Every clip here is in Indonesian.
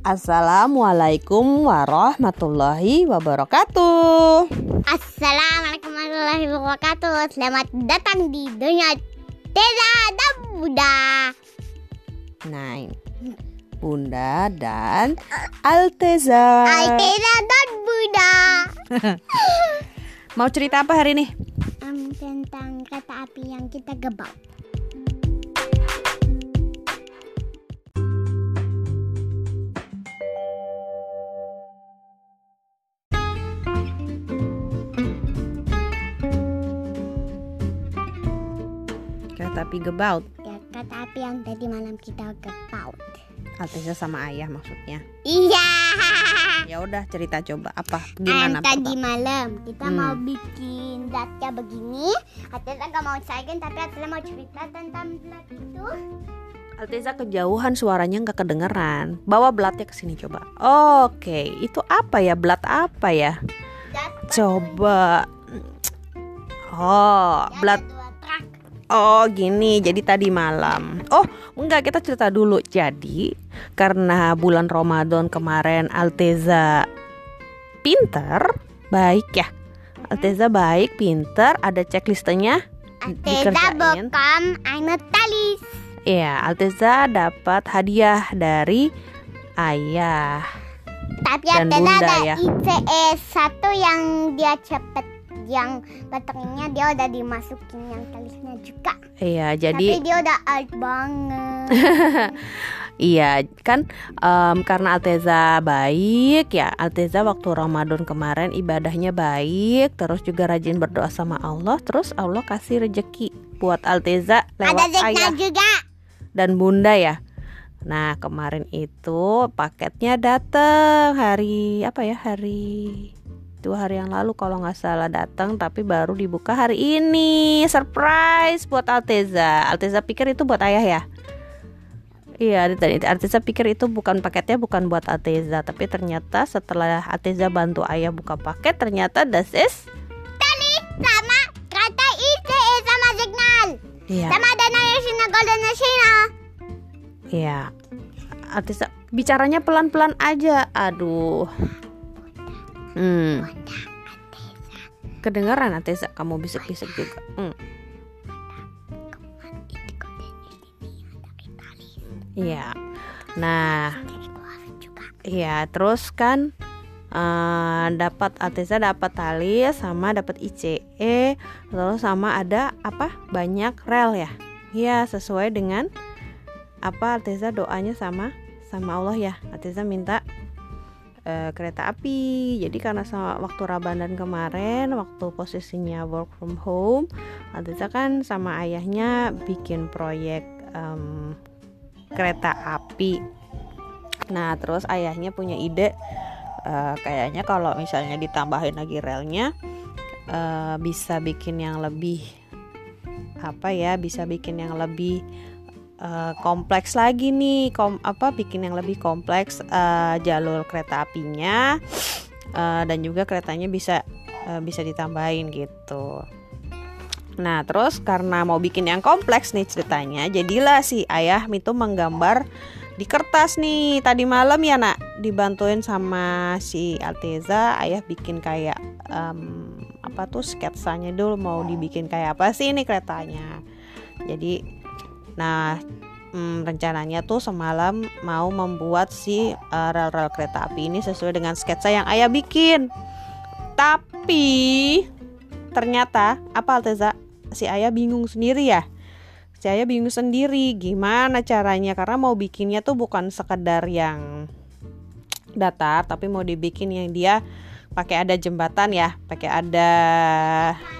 Assalamualaikum warahmatullahi wabarakatuh. Assalamualaikum warahmatullahi wabarakatuh. Selamat datang di dunia Teza dan Buddha. Nah, Bunda dan Alteza. Alteza dan Buddha. Mau cerita apa hari ini? Em, tentang kereta api yang kita gebak. Api gebaut. Ya, kereta api yang tadi malam kita gebak. Alteza sama ayah maksudnya. Iya. Ya udah cerita coba apa gimana tadi pertama? malam kita Hmm. mau bikin datnya begini. Atela nggak mau ceritain tapi Atela mau cerita tentang blat itu. Alteza kejauhan suaranya nggak kedengeran. Bawa blatnya ke sini coba. Oke, itu apa ya? Blat apa ya? Coba. Oh, ya, blat. Oh gini, jadi tadi malam. Oh enggak, kita cerita dulu. Jadi karena bulan Ramadan kemarin Alteza pinter, baik ya? Alteza baik, pinter, ada checklistnya Atela Dikerjain. bekam anak talis. Iya, Alteza dapat hadiah dari ayah Tapi Dan Atela bunda ada ya. ICE satu yang dia cepet yang baterainya dia udah dimasukin yang talisnya juga. Iya, Tapi jadi dia udah out banget. Iya kan em, karena Alteza baik ya Alteza waktu Ramadan kemarin ibadahnya baik terus juga rajin berdoa sama Allah terus Allah kasih rejeki buat Alteza ada lewat Zekna ayah juga. dan bunda ya Nah kemarin itu paketnya datang hari apa ya hari dua hari yang lalu kalau nggak salah datang tapi baru dibuka hari ini surprise buat Alteza Alteza pikir itu buat ayah ya Iya, tadi Alteza pikir itu bukan paketnya bukan buat Alteza, tapi ternyata setelah Alteza bantu ayah buka paket, ternyata das is Talis sama kata ICE sama signal. Iya. Sama dana Yashina Golden Yashina. Iya. Alteza bicaranya pelan-pelan aja. Aduh. Hmm. Kedengaran Alteza kamu bisik-bisik juga. Hmm. Iya. Nah, Iya, terus kan eh, dapat Alteza dapat tali sama dapat ICE, terus sama ada apa? Banyak rel ya. Iya, sesuai dengan apa Alteza doanya sama sama Allah ya. Alteza minta eh, kereta api. Jadi karena sama waktu Ramadan kemarin, waktu posisinya work from home, Alteza kan sama ayahnya bikin proyek em, kereta api. Nah, terus ayahnya punya ide eh, kayaknya kalau misalnya ditambahin lagi relnya eh, bisa bikin yang lebih apa ya, bisa bikin yang lebih eh, kompleks lagi nih, kom apa bikin yang lebih kompleks eh, jalur kereta apinya eh, dan juga keretanya bisa eh, bisa ditambahin gitu. Nah, terus karena mau bikin yang kompleks nih ceritanya, jadilah si ayah itu menggambar di kertas nih tadi malam ya nak dibantuin sama si Alteza ayah bikin kayak em, apa tuh sketsanya dulu mau dibikin kayak apa sih ini keretanya jadi nah mm, rencananya tuh semalam mau membuat si eh, rel-rel kereta api ini sesuai dengan sketsa yang ayah bikin. Tapi ternyata apa Alteza? Si ayah bingung sendiri ya? Saya bingung sendiri gimana caranya? Karena mau bikinnya tuh bukan sekedar yang datar tapi mau dibikin yang dia pakai ada jembatan ya pakai ada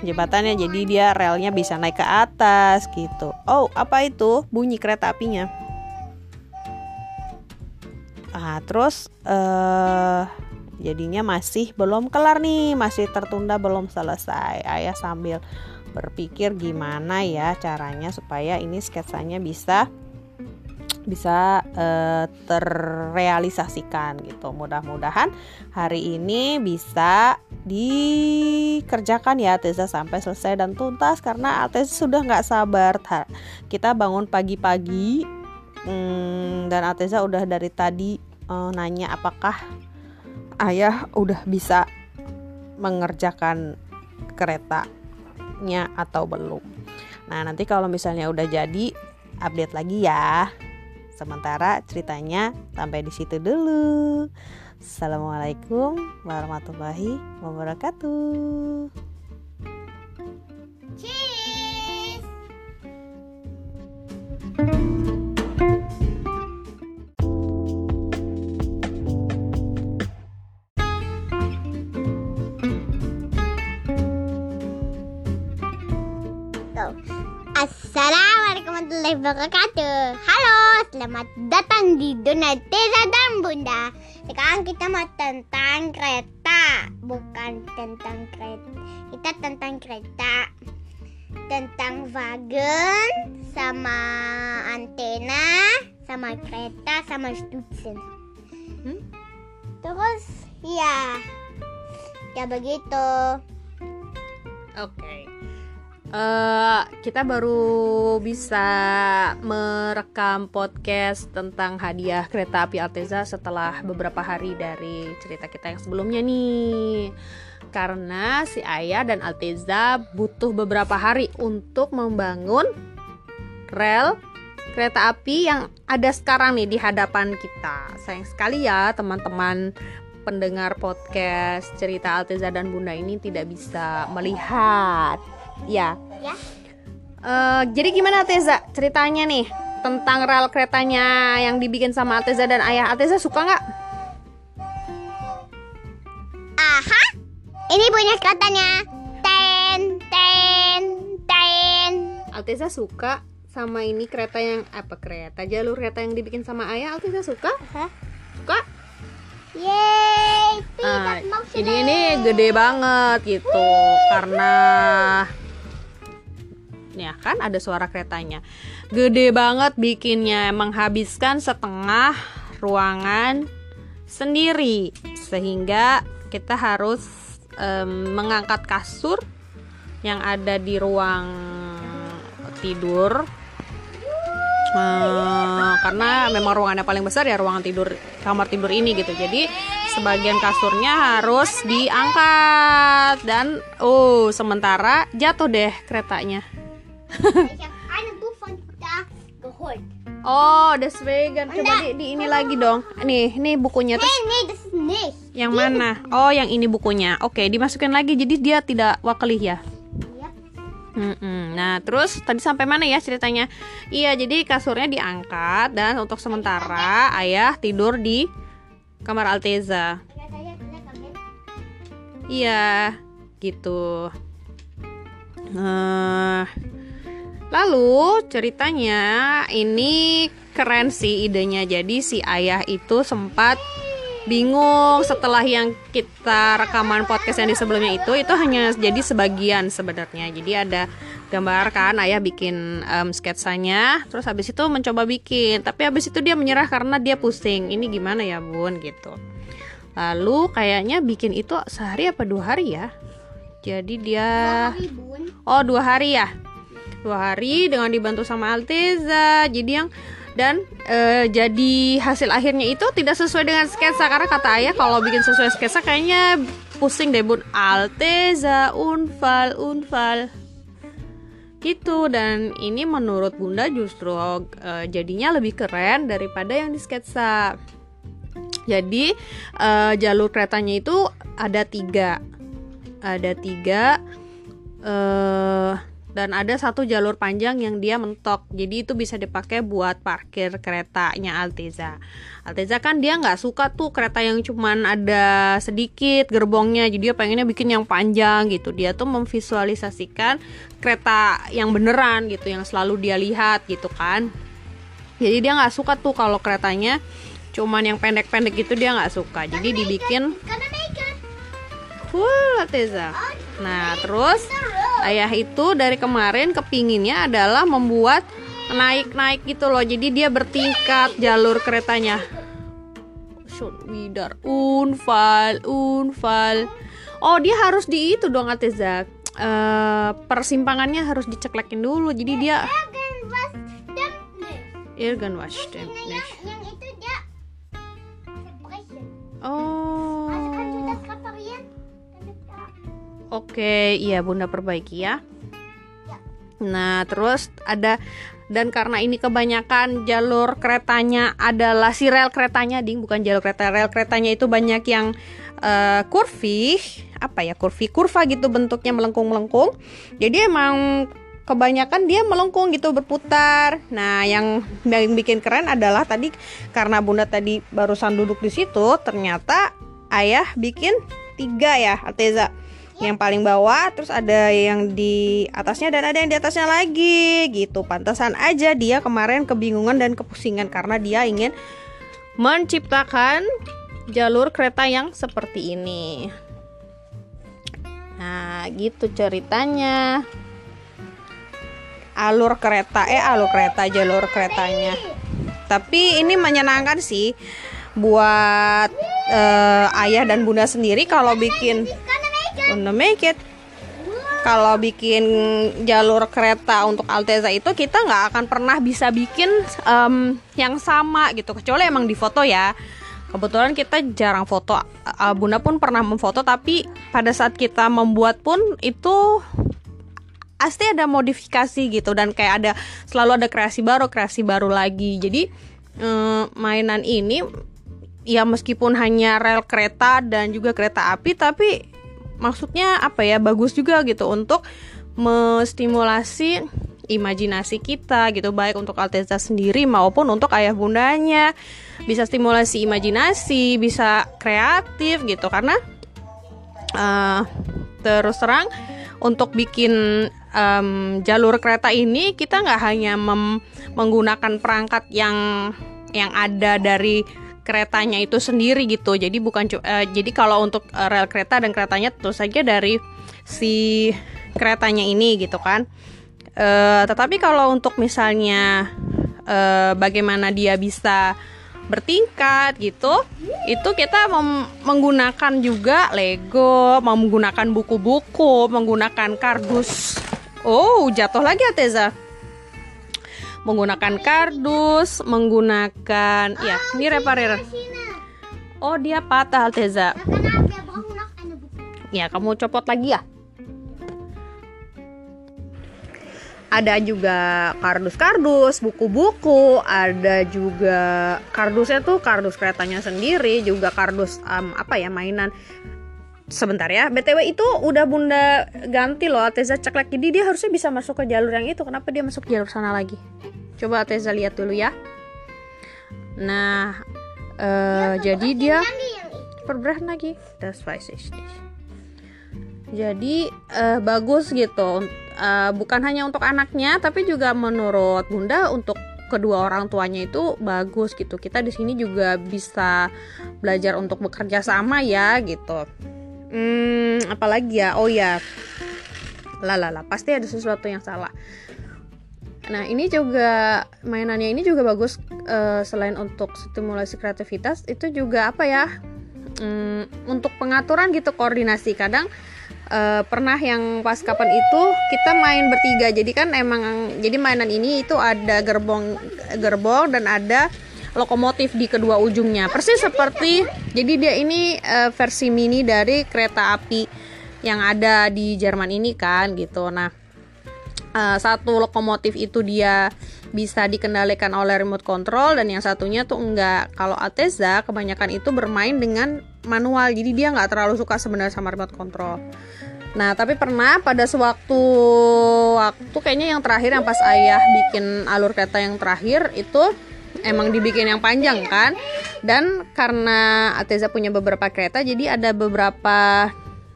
jembatannya jadi dia relnya bisa naik ke atas gitu. Oh apa itu? Bunyi kereta apinya. Ah terus eh jadinya masih belum kelar nih masih tertunda belum selesai. Ayah sambil berpikir gimana ya caranya supaya ini sketsanya bisa bisa eh, terrealisasikan gitu. Mudah-mudahan hari ini bisa dikerjakan ya Teza sampai selesai dan tuntas karena Teza sudah nggak sabar. Ta- Kita bangun pagi-pagi hmm, dan Ateza udah dari tadi uh, nanya apakah ayah udah bisa mengerjakan keretanya atau belum. Nah, nanti kalau misalnya udah jadi update lagi ya. Sementara ceritanya sampai di situ dulu. Assalamualaikum warahmatullahi wabarakatuh. Assalamualaikum warahmatullahi wabarakatuh Halo, selamat datang di Donatella dan Bunda Sekarang kita mau tentang kereta Bukan tentang kereta Kita tentang kereta Tentang wagon Sama antena Sama kereta Sama stutsen Hmm? Terus, ya Ya begitu Oke. Eh, kita baru bisa merekam podcast tentang hadiah kereta api Alteza setelah beberapa hari dari cerita kita yang sebelumnya nih. Karena si Ayah dan Alteza butuh beberapa hari untuk membangun rel kereta api yang ada sekarang nih di hadapan kita. Sayang sekali ya teman-teman pendengar podcast cerita Alteza dan Bunda ini tidak bisa melihat. Ya. Ya. Eh, jadi gimana Alteza ceritanya nih tentang rel keretanya yang dibikin sama Alteza dan Ayah? Alteza suka nggak? Aha, ini punya katanya. Ten, ten, ten. Alteza suka sama ini kereta yang apa kereta jalur kereta yang dibikin sama Ayah? Alteza suka? Hah? Suka? Yeay, Ah, tidak mau jadi ini gede banget gitu karena ya kan? Ada suara keretanya. Gede banget bikinnya menghabiskan setengah ruangan sendiri. Sehingga kita harus em, mengangkat kasur yang ada di ruang tidur. Eh, karena memang ruangannya paling besar ya ruangan tidur kamar tidur ini gitu. Jadi sebagian kasurnya harus diangkat. Dan oh sementara jatuh deh keretanya Ich habe eine Buch von da geholt. oh deswegen coba di, di ini lagi dong nih ini bukunya terus Nee, nee, das nicht. yang mana oh yang ini bukunya oke dimasukin lagi jadi dia tidak wakelih ya. Mm-mm. Nah, terus tadi sampai mana ya ceritanya? Iya, jadi kasurnya diangkat dan untuk sementara ayah tidur di kamar Alteza. Iya, gitu. Nah, lalu ceritanya ini keren sih idenya. Jadi si ayah itu sempat bingung setelah yang kita rekaman podcast yang di sebelumnya itu itu hanya jadi sebagian sebenarnya. Jadi ada gambar kan ayah bikin em, sketsanya terus habis itu mencoba bikin. Tapi habis itu dia menyerah karena dia pusing. Ini gimana ya bun? Gitu. Lalu kayaknya bikin itu sehari apa dua hari ya? Jadi dia. Oh dua hari ya Dua hari dengan dibantu sama Alteza. Jadi yang dan eh, jadi hasil akhirnya itu tidak sesuai dengan sketsa. Karena kata ayah kalau bikin sesuai sketsa kayaknya pusing deh bun. Alteza unfal unfal. Gitu. Dan ini menurut bunda justru eh, jadinya lebih keren daripada yang di sketsa. Jadi eh, jalur keretanya itu ada tiga. Ada tiga dan ada satu jalur panjang yang dia mentok. Jadi itu bisa dipakai buat parkir keretanya Alteza. Alteza kan dia nggak suka tuh kereta yang cuman ada sedikit gerbongnya. Jadi dia pengennya bikin yang panjang gitu. Dia tuh memvisualisasikan kereta yang beneran gitu yang selalu dia lihat gitu kan. Jadi dia nggak suka tuh kalau keretanya cuman yang pendek-pendek gitu dia nggak suka. Jadi dibikin. Full Alteza nah terus ayah itu dari kemarin kepinginnya adalah membuat naik-naik gitu loh. Jadi dia bertingkat jalur keretanya. Shoot widar unfal unfal. Oh dia harus di itu dong Ateza Eh, persimpangannya harus diceklekin dulu. Jadi dia. Irgan wash yang itu dia Oh. Oke, iya Bunda perbaiki ya. Nah, terus ada dan karena ini kebanyakan jalur keretanya adalah si rel keretanya ding bukan jalur kereta rel keretanya itu banyak yang uh, kurvi apa ya kurvi kurva gitu bentuknya melengkung melengkung jadi emang kebanyakan dia melengkung gitu berputar. Nah yang yang bikin keren adalah tadi karena bunda tadi barusan duduk di situ ternyata ayah bikin tiga ya Alteza yang paling bawah terus ada yang di atasnya dan ada yang di atasnya lagi gitu. Pantasan aja dia kemarin kebingungan dan kepusingan karena dia ingin menciptakan jalur kereta yang seperti ini. Nah gitu ceritanya. Alur kereta eh alur kereta jalur keretanya. Tapi ini menyenangkan sih buat uh, ayah dan bunda sendiri kalau bikin Gonna make it. Kalau bikin jalur kereta untuk Alteza itu kita nggak akan pernah bisa bikin um, yang sama gitu kecuali emang di foto ya. Kebetulan kita jarang foto. Uh, Bunda pun pernah memfoto tapi pada saat kita membuat pun itu pasti ada modifikasi gitu dan kayak ada selalu ada kreasi baru kreasi baru lagi jadi um, mainan ini ya meskipun hanya rel kereta dan juga kereta api tapi maksudnya apa ya bagus juga gitu untuk mestimulasi imajinasi kita gitu baik untuk Alteza sendiri maupun untuk ayah bundanya. Bisa stimulasi imajinasi bisa kreatif gitu karena uh, terus terang untuk bikin um, jalur kereta ini kita nggak hanya menggunakan perangkat yang yang ada dari keretanya itu sendiri gitu. Jadi bukan uh, jadi kalau untuk uh, rel kereta dan keretanya tentu saja dari si keretanya ini gitu kan. Uh, tetapi kalau untuk misalnya uh, bagaimana dia bisa bertingkat gitu, itu kita menggunakan juga Lego, menggunakan buku-buku, menggunakan kardus. Oh, jatuh lagi Ateza menggunakan kardus, menggunakan oh, ya, ini reparir. Oh, dia patah Alteza. Ya, kamu copot lagi ya. Ada juga kardus-kardus, buku-buku, ada juga kardusnya tuh kardus keretanya sendiri, juga kardus um, apa ya mainan sebentar ya btw itu udah bunda ganti loh Alteza cek lagi jadi dia harusnya bisa masuk ke jalur yang itu kenapa dia masuk jalur sana lagi Coba Teza lihat dulu ya. Nah, uh, jadi dia perberahan lagi. Das weiß ich Jadi uh, bagus gitu. Uh, bukan hanya untuk anaknya, tapi juga menurut Bunda untuk kedua orang tuanya itu bagus gitu. Kita di sini juga bisa belajar untuk bekerja sama ya gitu. Hmm, apalagi ya? Oh ya. Lalala, pasti ada sesuatu yang salah. Nah, ini juga mainannya ini juga bagus uh, selain untuk stimulasi kreativitas, itu juga apa ya? Um, untuk pengaturan gitu koordinasi. Kadang uh, pernah yang pas kapan itu kita main bertiga. Jadi kan emang jadi mainan ini itu ada gerbong gerbong dan ada lokomotif di kedua ujungnya. Persis seperti jadi dia ini uh, versi mini dari kereta api yang ada di Jerman ini kan gitu. Nah, uh, satu lokomotif itu dia bisa dikendalikan oleh remote control dan yang satunya tuh enggak kalau Alteza kebanyakan itu bermain dengan manual jadi dia nggak terlalu suka sebenarnya sama remote control nah tapi pernah pada sewaktu waktu kayaknya yang terakhir yang pas ayah bikin alur kereta yang terakhir itu emang dibikin yang panjang kan? Dan karena Alteza punya beberapa kereta jadi ada beberapa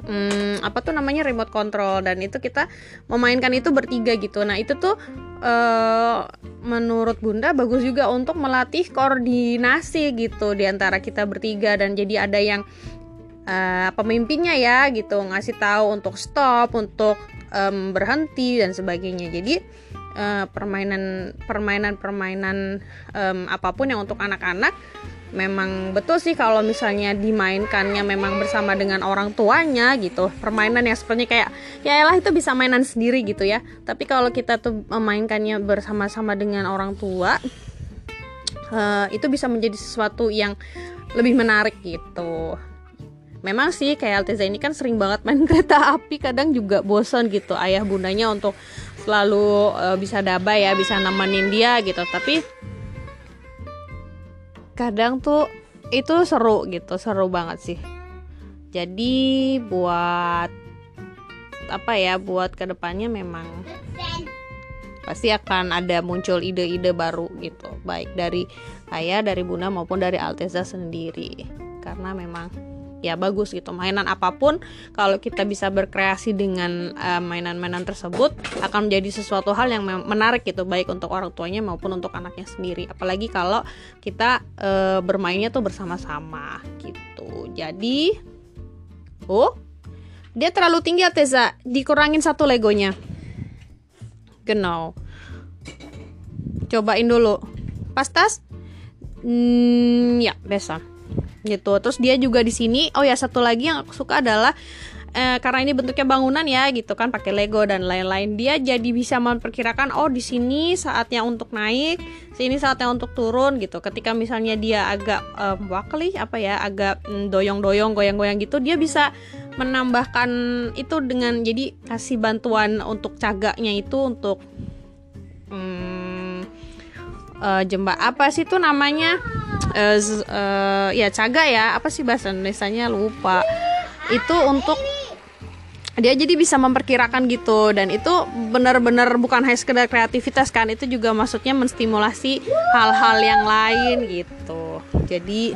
hmm, apa tuh namanya remote control. Dan itu kita memainkan itu bertiga gitu. Nah itu tuh uh, menurut bunda bagus juga untuk melatih koordinasi gitu di antara kita bertiga. Dan jadi ada yang uh, pemimpinnya ya gitu. Ngasih tahu untuk stop untuk um, berhenti dan sebagainya. Jadi uh, permainan permainan permainan um, apa pun yang untuk anak-anak memang betul sih kalau misalnya dimainkannya memang bersama dengan orang tuanya gitu. Permainan yang sepertinya kayak ya elah itu bisa mainan sendiri gitu ya. Tapi kalau kita tuh memainkannya bersama-sama dengan orang tua uh, itu bisa menjadi sesuatu yang lebih menarik gitu. Memang sih kayak Alteza ini kan sering banget main kereta api kadang juga bosan gitu ayah bundanya untuk selalu uh, bisa daba ya bisa nemenin dia gitu. Tapi kadang tuh itu seru gitu seru banget sih. Jadi buat apa ya buat ke depannya memang pasti akan ada muncul ide-ide baru gitu. Baik dari saya dari bunda maupun dari Alteza sendiri. Karena memang ya bagus gitu mainan apa pun kalau kita bisa berkreasi dengan eh, mainan-mainan tersebut akan menjadi sesuatu hal yang menarik gitu baik untuk orang tuanya maupun untuk anaknya sendiri apalagi kalau kita uh, bermainnya tuh bersama-sama gitu jadi oh dia terlalu tinggi Alteza dikurangin satu legonya Genau. Cobain dulu. Pastas? Hmm, ya, besar. Gitu. Terus dia juga di sini, oh ya satu lagi yang aku suka adalah eh, karena ini bentuknya bangunan ya gitu kan pakai Lego dan lain-lain. Dia jadi bisa memperkirakan oh di sini saatnya untuk naik sini saatnya untuk turun gitu. Ketika misalnya dia agak um, wakli apa ya agak mm, doyong-doyong goyang-goyang gitu dia bisa menambahkan itu dengan jadi kasih bantuan untuk cagaknya itu untuk hmm, uh, jembak apa sih itu namanya uh, ya caga ya. Apa sih bahasa Indonesia lupa. Itu untuk dia jadi bisa memperkirakan gitu. Dan itu benar-benar bukan hanya sekedar kreativitas kan. Itu juga maksudnya menstimulasi hal-hal yang lain gitu. Jadi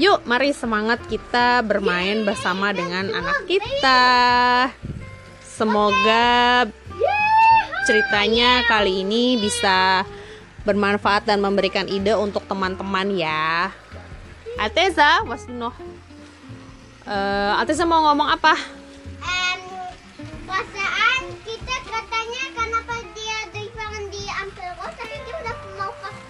Yuk, mari semangat kita bermain bersama dengan anak kita. Semoga ceritanya kali ini bisa bermanfaat dan memberikan ide untuk teman-teman ya. Ateza, wasino. Uh, Ateza mau ngomong apa? Um, perasaan kita katanya kenapa dia driveran di Ampel tapi dia udah mau fast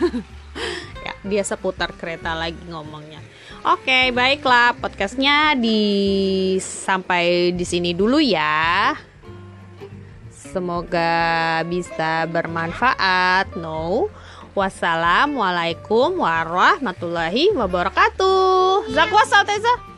dia seputar kereta lagi ngomongnya. Oke, baiklah podcastnya di sampai di sini dulu ya. Semoga bisa bermanfaat. No. Wassalamualaikum warahmatullahi wabarakatuh. Zakwasal Teza.